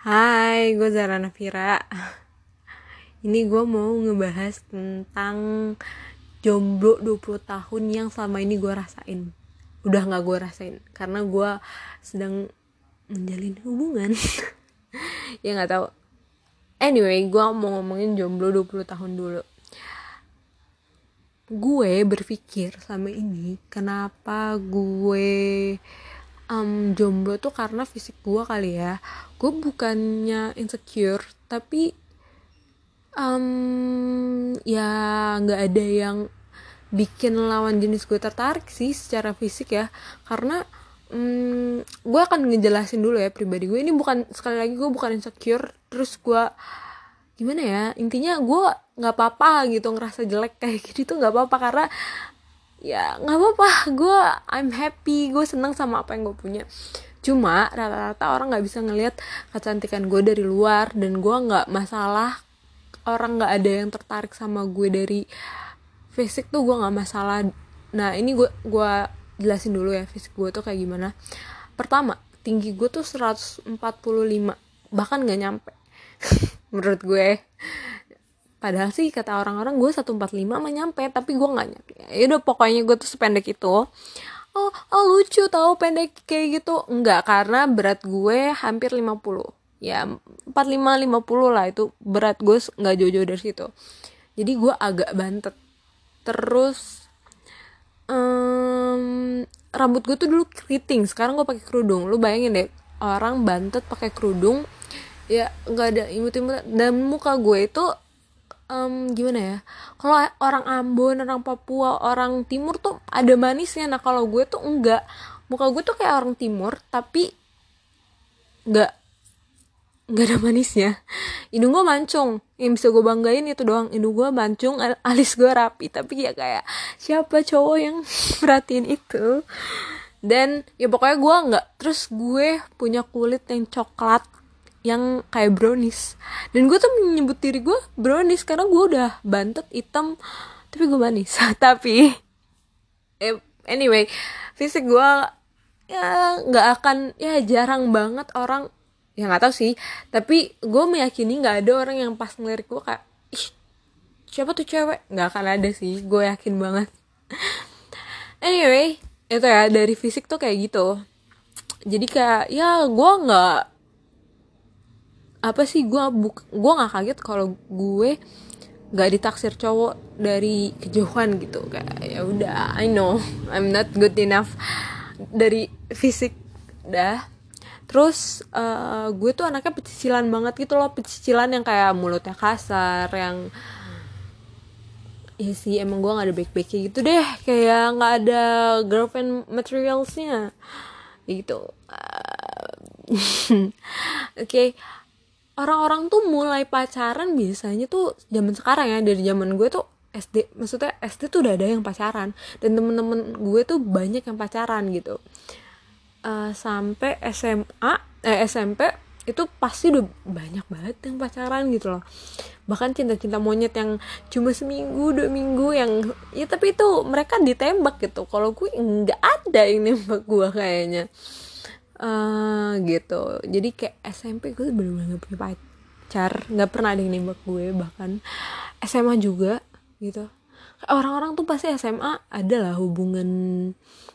Hai, gue Zara Nafira Ini gue mau ngebahas tentang jomblo 20 tahun yang selama ini gue rasain. Udah gak gue rasain Karena gue sedang menjalin hubungan. Ya gak tahu. Anyway, gue mau ngomongin jomblo 20 tahun dulu. Gue berpikir selama ini Kenapa gue um, jomblo tuh karena fisik gue kali ya. Gue bukannya insecure tapi um, ya nggak ada yang bikin lawan jenis gue tertarik sih secara fisik ya. Karena um, gue akan ngejelasin dulu ya pribadi gue ini bukan sekali lagi gue bukan insecure terus gue gimana ya intinya gue nggak apa-apa gitu ngerasa jelek kayak gitu tuh nggak apa-apa. Karena ya nggak apa-apa. Gue I'm happy. Gue seneng sama apa yang gue punya. Cuma rata-rata orang nggak bisa ngelihat kecantikan gue dari luar dan gue nggak masalah. Orang nggak ada yang tertarik sama gue dari fisik tuh gue nggak masalah. Nah ini gue gue jelasin dulu ya fisik gue tuh kayak gimana. Pertama tinggi gue tuh 145 bahkan nggak nyampe. Menurut gue padahal sih kata orang-orang gue 145 mah nyampe tapi gue nggak nyampe ya udah pokoknya gue tuh sependek itu. Oh, oh lucu tau pendek kayak gitu. Enggak karena berat gue hampir 50 ya 45 50 lah itu berat gue nggak jauh-jauh dari situ. Jadi gue agak bantet. Terus um, rambut gue tuh dulu keriting sekarang gue pakai kerudung. Lu bayangin deh orang bantet pakai kerudung ya nggak ada imut-imut. Dan muka gue itu um, gimana ya? Kalau orang Ambon orang Papua orang Timur tuh ada manisnya. Nah kalau gue tuh enggak. Muka gue tuh kayak orang Timur tapi enggak nggak ada manisnya. Hidung gue mancung. Yang bisa gue banggain itu doang. Hidung gue mancung alis gue rapi. Tapi ya kayak siapa cowok yang perhatiin itu? Dan ya pokoknya gue nggak terus gue punya kulit yang coklat yang kayak brownies. Dan gue tuh menyebut diri gue brownies karena gue udah bantet hitam tapi gue manis. Tapi eh, anyway fisik gue ya nggak akan ya jarang banget orang ya nggak tahu sih. Tapi gue meyakini nggak ada orang yang pas ngelirik gue kayak ih siapa tuh cewek? Nggak akan ada sih gue yakin banget. Anyway itu ya dari fisik tuh kayak gitu. Jadi kayak ya gue nggak apa sih gue buk gue nggak kaget kalau gue nggak ditaksir cowok dari kejauhan gitu. Kayak ya udah I know I'm not good enough dari fisik dah. Terus uh, gue tuh anaknya pecicilan banget gitu loh pecicilan yang kayak mulutnya kasar yang ya sih emang gue nggak ada baik baiknya gitu deh. Kayak nggak ada girlfriend materialsnya. Gitu. Uh, oke okay orang-orang tuh mulai pacaran biasanya tuh zaman sekarang ya dari zaman gue tuh SD maksudnya SD tuh udah ada yang pacaran dan temen-temen gue tuh banyak yang pacaran gitu. Uh, sampai SMA eh SMP itu pasti udah banyak banget yang pacaran gitu loh. Bahkan cinta-cinta monyet yang cuma seminggu dua minggu yang ya tapi itu mereka ditembak gitu. Kalau gue nggak ada yang nembak gue kayaknya uh, gitu. Jadi kayak SMP gue bener-bener gak punya pacar. Nggak pernah ada yang nembak gue bahkan SMA juga gitu. Orang-orang tuh pasti SMA adalah hubungan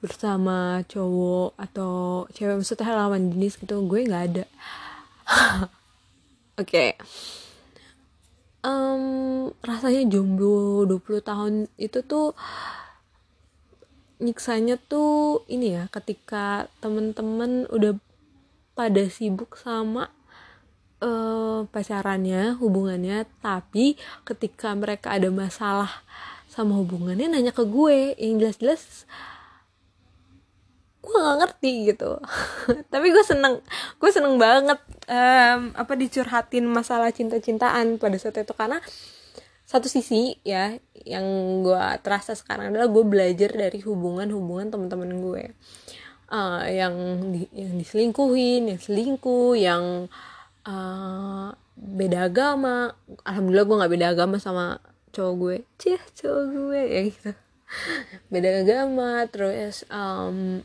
bersama cowok atau cewek maksudnya lawan jenis gitu. Gue nggak ada. Oke. Okay. um, rasanya jomblo 20 tahun itu tuh nyiksanya tuh ini ya ketika temen-temen udah pada sibuk sama uh, pacarannya hubungannya tapi ketika mereka ada masalah sama hubungannya nanya ke gue yang jelas-jelas gue gak ngerti gitu. Tapi gue seneng gue seneng banget um, apa dicurhatin masalah cinta-cintaan pada saat itu. Karena satu sisi ya yang gue terasa sekarang adalah gue belajar dari hubungan-hubungan teman-teman gue. Uh, yang di, yang diselingkuhin yang selingkuh yang uh, beda agama. Alhamdulillah gue nggak beda agama sama cowok gue. Cie cowok gue ya gitu. Beda agama terus um,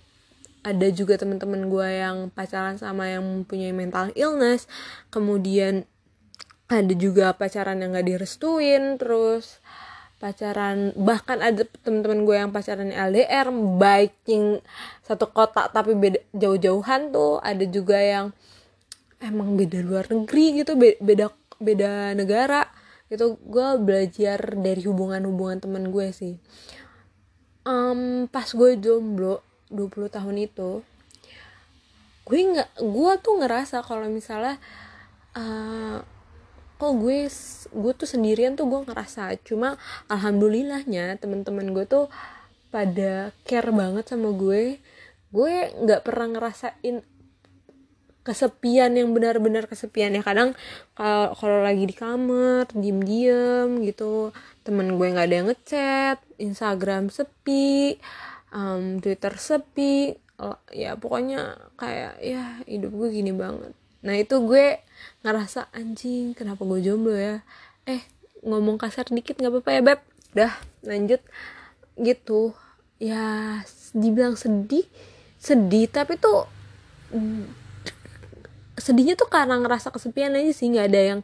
ada juga teman-teman gue yang pacaran sama yang mempunyai mental illness. Kemudian ada juga pacaran yang gak direstuin terus pacaran bahkan ada teman-teman gue yang pacaran LDR biking satu kota tapi beda jauh-jauhan tuh. Ada juga yang emang beda luar negeri gitu beda beda negara itu gue belajar dari hubungan-hubungan teman gue sih. Um, pas gue jomblo 20 tahun itu gue nggak gue tuh ngerasa kalau misalnya uh, kok gue gue tuh sendirian tuh gue ngerasa cuma alhamdulillahnya teman-teman gue tuh pada care banget sama gue. Gue nggak pernah ngerasain kesepian yang benar-benar kesepian ya. Kadang kalau lagi di kamar diem-diem gitu temen gue nggak ada yang ngechat Instagram sepi um, Twitter sepi ya pokoknya kayak ya hidup gue gini banget nah itu gue ngerasa anjing kenapa gue jomblo ya? Eh ngomong kasar dikit nggak apa-apa ya beb. Dah lanjut. Gitu. Ya dibilang sedih sedih tapi tuh mm, sedihnya tuh karena ngerasa kesepian aja sih nggak ada yang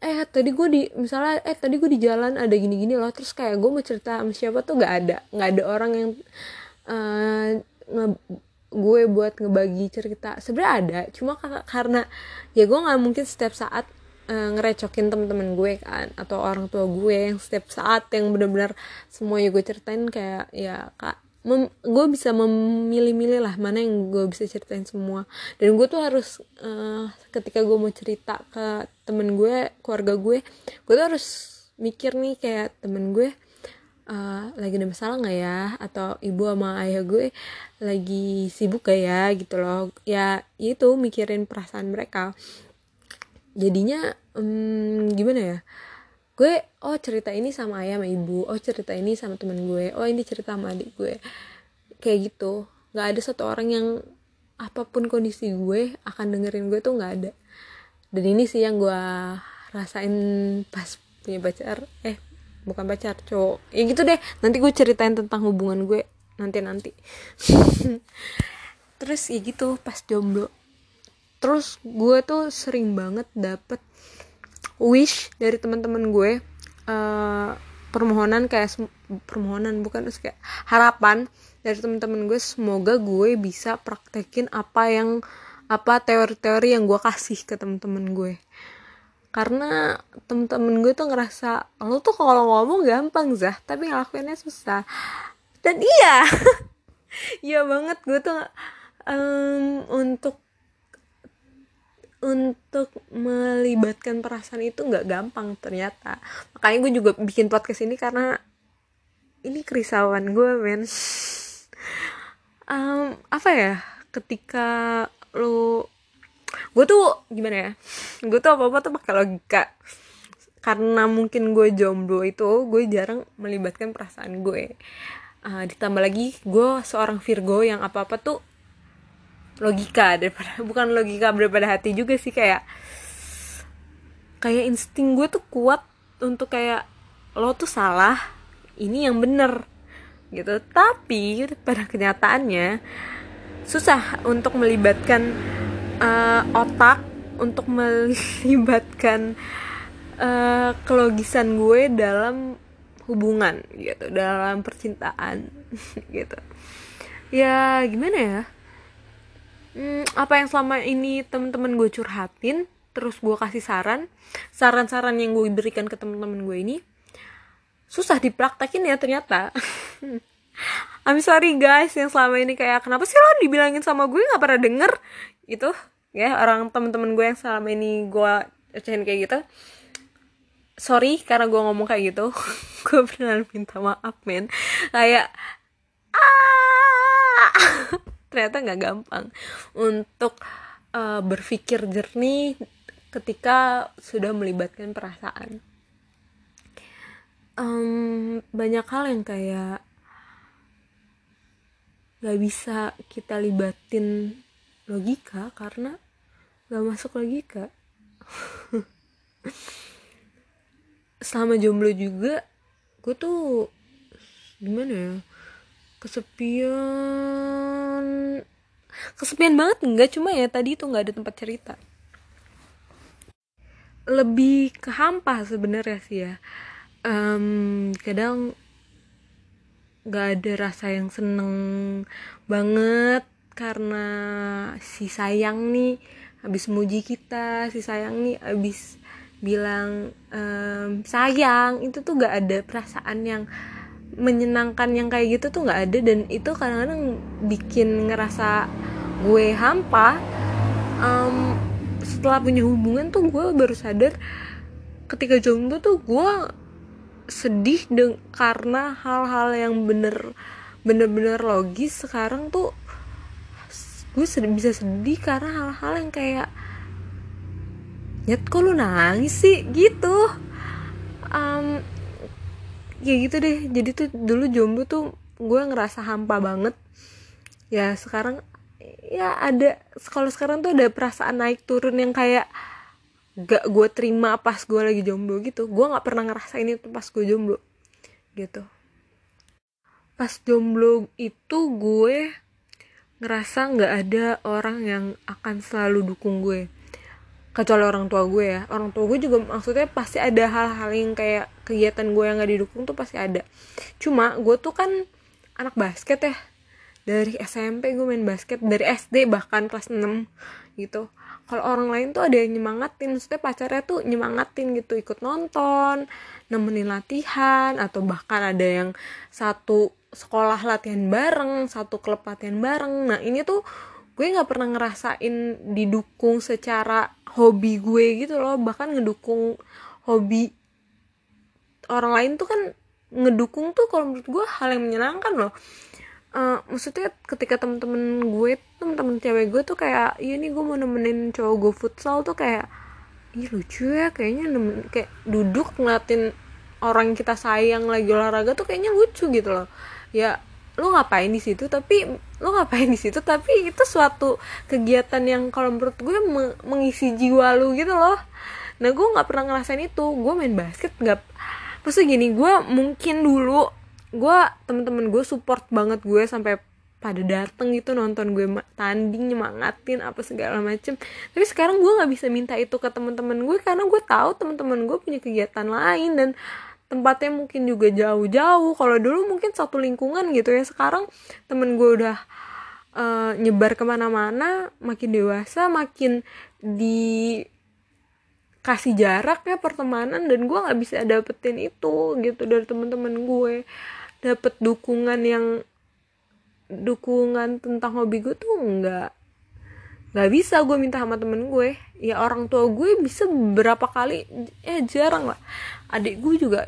eh tadi gue di misalnya eh tadi gue di jalan ada gini-gini loh terus kayak gue mau cerita sama siapa tuh nggak ada nggak ada orang yang uh, gue buat ngebagi cerita. Sebenarnya ada cuma karena ya gue nggak mungkin setiap saat uh, ngerecokin temen-temen gue kan atau orang tua gue yang setiap saat yang benar-benar semuanya gue ceritain kayak ya kak mem, gue bisa memilih-milih lah mana yang gue bisa ceritain semua. Dan gue tuh harus uh, ketika gue mau cerita ke temen gue keluarga gue gue tuh harus mikir nih kayak temen gue uh, lagi ada masalah nggak ya? Atau ibu sama ayah gue lagi sibuk gak ya gitu loh. Ya itu mikirin perasaan mereka. Jadinya um, gimana ya? Gue oh cerita ini sama ayah sama ibu. Oh cerita ini sama temen gue. Oh ini cerita sama adik gue. Kayak gitu. Nggak ada satu orang yang apa pun kondisi gue akan dengerin gue tuh nggak ada. Dan ini sih yang gue rasain pas punya pacar. Eh bukan pacar cowok. Ya gitu deh. Nanti gue ceritain tentang hubungan gue nanti nanti terus ya gitu pas jomblo. Terus gue tuh sering banget dapet wish dari teman-teman gue uh, permohonan kayak permohonan bukan terus kayak harapan dari teman-teman gue semoga gue bisa praktekin apa yang apa teori-teori yang gue kasih ke teman-teman gue karena temen-temen gue tuh ngerasa lo tuh kalau ngomong gampang zah tapi ngelakuinnya susah. Dan iya iya banget gue tuh um, untuk untuk melibatkan perasaan itu nggak gampang ternyata. Makanya gue juga bikin podcast ini karena ini kerisauan gue men. Um, apa ya ketika lo gue tuh gimana ya? Gue tuh apa apa tuh pakai logika. Karena mungkin gue jomblo itu gue jarang melibatkan perasaan gue uh, ditambah lagi gue seorang Virgo yang apa apa tuh logika daripada bukan logika daripada hati juga sih kayak kayak insting gue tuh kuat untuk kayak lo tuh salah ini yang bener gitu. Tapi pada kenyataannya susah untuk melibatkan uh, otak untuk melibatkan uh, kelogisan gue dalam hubungan gitu dalam percintaan gitu. Ya gimana ya? Hmm, apa yang selama ini teman-teman gue curhatin terus gue kasih saran saran-saran yang gue berikan ke teman-teman gue ini susah dipraktekin ya ternyata. I'm sorry guys yang selama ini kayak kenapa sih lo dibilangin sama gue? Nggak pernah denger gitu ya orang temen-temen gue yang selama ini gue ucahin kayak gitu. Sorry karena gue ngomong kayak gitu. Gue pernah minta maaf men. Kayak ah! Ternyata nggak gampang. Untuk uh, berpikir jernih ketika sudah melibatkan perasaan. Um, banyak hal yang kayak gak bisa kita libatin logika karena gak masuk logika. Selama jomblo juga gue tuh gimana ya kesepian kesepian banget enggak cuma ya tadi itu nggak ada tempat cerita. Lebih ke hampa sebenarnya sih ya. Um, kadang nggak ada rasa yang seneng banget karena si sayang nih habis muji kita si sayang nih habis bilang um, sayang. Itu tuh gak ada perasaan yang menyenangkan yang kayak gitu tuh nggak ada. Dan itu kadang-kadang bikin ngerasa gue hampa. Um, setelah punya hubungan tuh gue baru sadar ketika jomblo tuh gue sedih deng karena hal-hal yang bener bener-bener logis sekarang tuh gue sedih, bisa sedih karena hal-hal yang kayak nyet kok lu nangis sih? Gitu. Um, ya gitu deh. Jadi tuh dulu jomblo tuh gue ngerasa hampa banget. Ya sekarang ya ada kalau sekarang tuh ada perasaan naik turun yang kayak gak gue terima pas gue lagi jomblo gitu. Gue nggak pernah ngerasain itu pas gue jomblo gitu. Pas jomblo itu gue ngerasa nggak ada orang yang akan selalu dukung gue. Kecuali orang tua gue ya. Orang tua gue juga maksudnya pasti ada hal-hal yang kayak kegiatan gue yang gak didukung tuh pasti ada. Cuma gue tuh kan anak basket ya. Dari SMP gue main basket dari SD bahkan kelas 6 gitu. Kalau orang lain tuh ada yang nyemangatin maksudnya pacarnya tuh nyemangatin gitu. Ikut nonton nemenin latihan atau bahkan ada yang satu sekolah latihan bareng satu klub latihan bareng. Nah ini tuh gue nggak pernah ngerasain didukung secara hobi gue gitu loh. Bahkan ngedukung hobi orang lain tuh kan ngedukung tuh kalau menurut gue hal yang menyenangkan loh. Uh, maksudnya ketika temen-temen gue temen-temen cewek gue tuh kayak iya nih gue mau nemenin cowok gue futsal tuh kayak ih lucu ya kayaknya nemen, kayak duduk ngeliatin orang kita sayang lagi olahraga tuh kayaknya lucu gitu loh ya lu ngapain di situ? Tapi lu ngapain di situ? Tapi itu suatu kegiatan yang kalau menurut gue mengisi jiwa lu gitu loh. Nah gue nggak pernah ngerasain itu. Gue main basket nggak maksudnya gini gue mungkin dulu gue temen-temen gue support banget gue sampai pada dateng gitu nonton gue tanding nyemangatin apa segala macem. Tapi sekarang gue nggak bisa minta itu ke temen-temen gue karena gue tahu temen-temen gue punya kegiatan lain dan tempatnya mungkin juga jauh-jauh. Kalau dulu mungkin satu lingkungan gitu ya. Sekarang temen gue udah uh, nyebar ke mana-mana makin dewasa makin di kasih jarak ya pertemanan dan gue nggak bisa dapetin itu gitu dari temen-temen gue. Dapet dukungan yang dukungan tentang hobi gue tuh nggak nggak bisa gue minta sama temen gue. Ya orang tua gue bisa beberapa kali eh jarang lah adik gue juga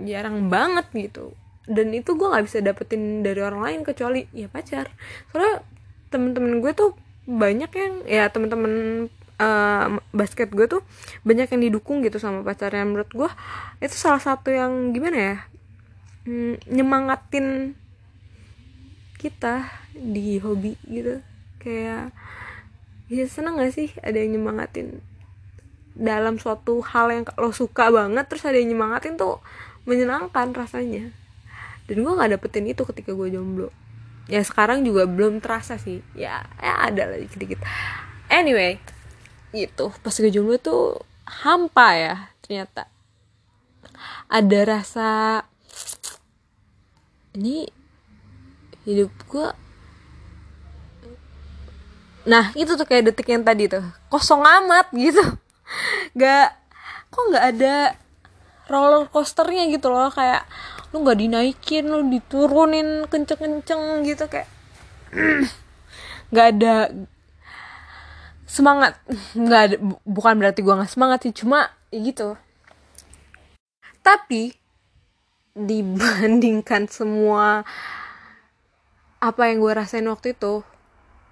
jarang banget gitu. Dan itu gue nggak bisa dapetin dari orang lain kecuali ya pacar. Soalnya temen-temen gue tuh banyak yang ya temen-temen uh, basket gue tuh banyak yang didukung gitu sama pacarnya. Menurut gue itu salah satu yang gimana ya hmm, nyemangatin kita di hobi gitu. Kayak ya seneng gak sih ada yang nyemangatin dalam suatu hal yang lo suka banget terus ada yang nyemangatin tuh menyenangkan rasanya. Dan gue nggak dapetin itu ketika gue jomblo. Ya sekarang juga belum terasa sih. Ya ya ada lah dikit dikit anyway itu pas gue jomblo tuh hampa ya ternyata. Ada rasa ini hidup gue nah itu tuh kayak detik yang tadi tuh. Kosong amat gitu gak kok nggak ada roller coasternya gitu loh kayak lu nggak dinaikin lu diturunin kenceng-kenceng gitu kayak nggak ada semangat. Nggak ada bukan berarti gue nggak semangat sih cuma ya gitu. Tapi dibandingkan semua apa yang gue rasain waktu itu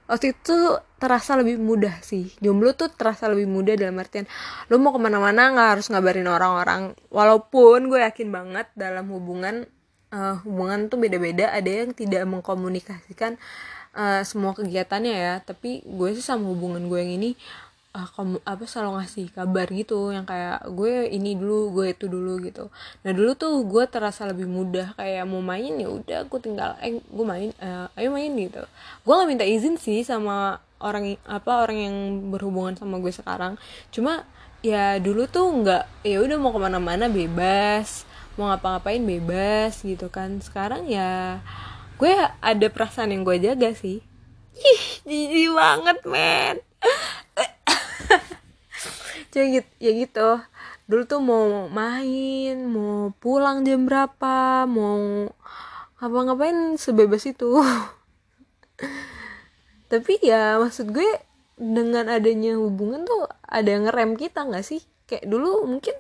waktu itu terasa lebih mudah sih. Jomblo tuh terasa lebih mudah dalam artian lo mau ke mana-mana nggak harus ngabarin orang-orang. Walaupun gue yakin banget dalam hubungan uh, hubungan tuh beda-beda ada yang tidak mengkomunikasikan uh, semua kegiatannya ya. Tapi gue sih sama hubungan gue yang ini uh, kamu apa selalu ngasih kabar gitu yang kayak gue ini dulu gue itu dulu gitu. Nah dulu tuh gue terasa lebih mudah kayak mau main ya udah aku tinggal eh gue main uh, ayo main gitu. Gue nggak minta izin sih sama orang apa orang yang berhubungan sama gue sekarang. Cuma ya dulu tuh nggak ya udah mau ke mana-mana bebas mau ngapa-ngapain bebas gitu kan. Sekarang ya gue ada perasaan yang gue jaga sih. Ih jijik banget men jadi gitu, ya gitu. Dulu tuh mau main mau pulang jam berapa mau ngapa-ngapain sebebas itu. Tapi ya maksud gue dengan adanya hubungan tuh ada yang ngerem kita nggak sih? Kayak dulu mungkin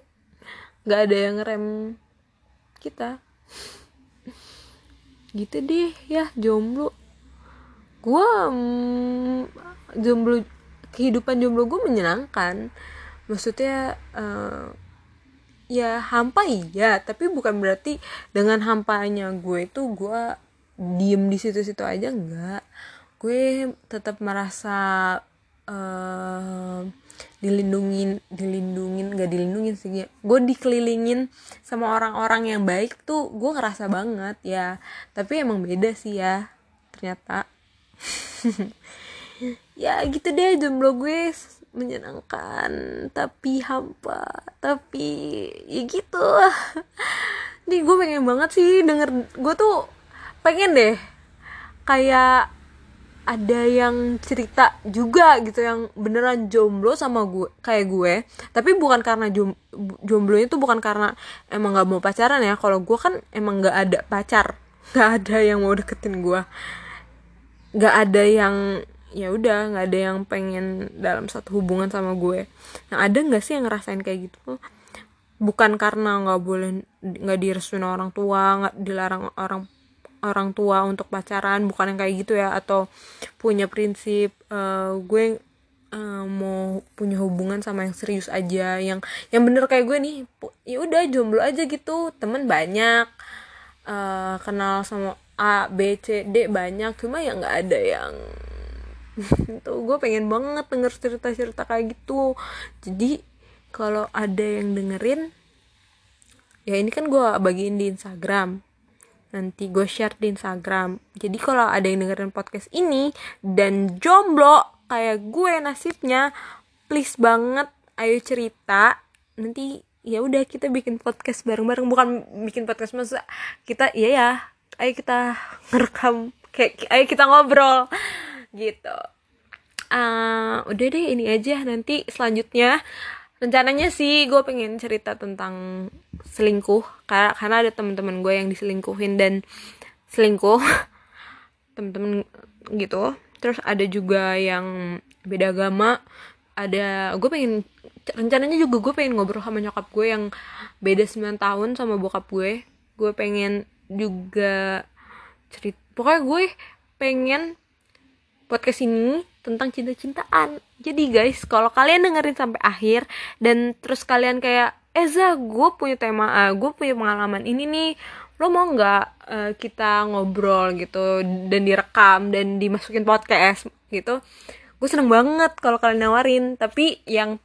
nggak ada yang ngerem kita. Gitu deh ya jomblo. Gue mm, jomblo kehidupan jomblo gue menyenangkan maksudnya uh, ya hampa iya tapi bukan berarti dengan hampanya gue itu gue diem di situ-situ aja enggak. Gue tetap merasa uh, dilindungin dilindungin gak dilindungin sih gue dikelilingin sama orang-orang yang baik tuh gue ngerasa banget ya. Tapi emang beda sih ya ternyata. Ya gitu deh jomblo gue menyenangkan tapi hampa tapi ya gitu. Nih gue pengen banget sih denger gue tuh pengen deh kayak ada yang cerita juga gitu yang beneran jomblo sama gue kayak gue. Tapi bukan karena jom, jomblo itu bukan karena emang nggak mau pacaran ya. Kalau gue kan emang nggak ada pacar nggak ada yang mau deketin gue nggak ada yang ya udah nggak ada yang pengen dalam satu hubungan sama gue. Yang ada nggak sih yang ngerasain kayak gitu? Bukan karena nggak boleh nggak direstuin orang tua nggak dilarang orang orang tua untuk pacaran bukan yang kayak gitu ya atau punya prinsip uh, gue uh, mau punya hubungan sama yang serius aja yang yang bener kayak gue nih ya udah jomblo aja gitu temen banyak uh, kenal sama A B C D banyak cuma ya nggak ada yang tuh gue pengen banget denger cerita-cerita kayak gitu. Jadi kalau ada yang dengerin ya ini kan gue bagiin di Instagram. Nanti gue share di Instagram. Jadi kalau ada yang dengerin podcast ini dan jomblo kayak gue nasibnya please banget ayo cerita. Nanti ya udah kita bikin podcast bareng-bareng. Bukan bikin podcast masa kita iya ya. Ayo kita ngerekam kayak ayo kita ngobrol gitu. Uh, udah deh ini aja nanti selanjutnya. Rencananya sih gue pengen cerita tentang selingkuh karena karena ada teman-teman gue yang diselingkuhin dan selingkuh. Temen-temen gitu. Terus ada juga yang beda agama. Ada gue pengen rencananya juga gue pengen ngobrol sama nyokap gue yang beda 9 tahun sama bokap gue. Gue pengen juga cerita pokoknya gue pengen podcast ini tentang cinta-cintaan. Jadi guys kalau kalian dengerin sampai akhir dan terus kalian kayak Eza gue punya tema uh, gue punya pengalaman ini nih. Lo mau nggak uh, kita ngobrol gitu dan direkam dan dimasukin podcast gitu. Gue seneng banget kalau kalian nawarin. Tapi yang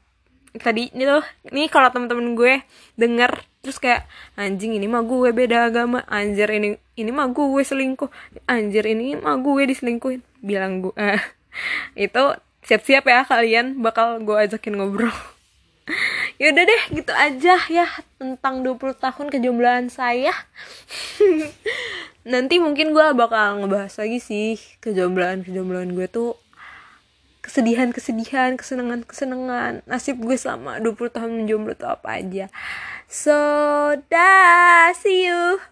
tadi ini loh nih kalau temen-temen gue denger terus kayak anjing ini mah gue beda agama. Anjir ini ini mah gue selingkuh. Anjir ini mah gue diselingkuhin. Bilang gue uh, itu siap-siap ya kalian bakal gue ajakin ngobrol. Yaudah deh gitu aja ya tentang 20 tahun kejombloan saya. Nanti mungkin gue bakal ngebahas lagi sih kejombloan kejombloan gue tuh kesedihan kesedihan kesenangan kesenangan nasib gue selama 20 tahun menjomblo tuh apa aja. So dah see you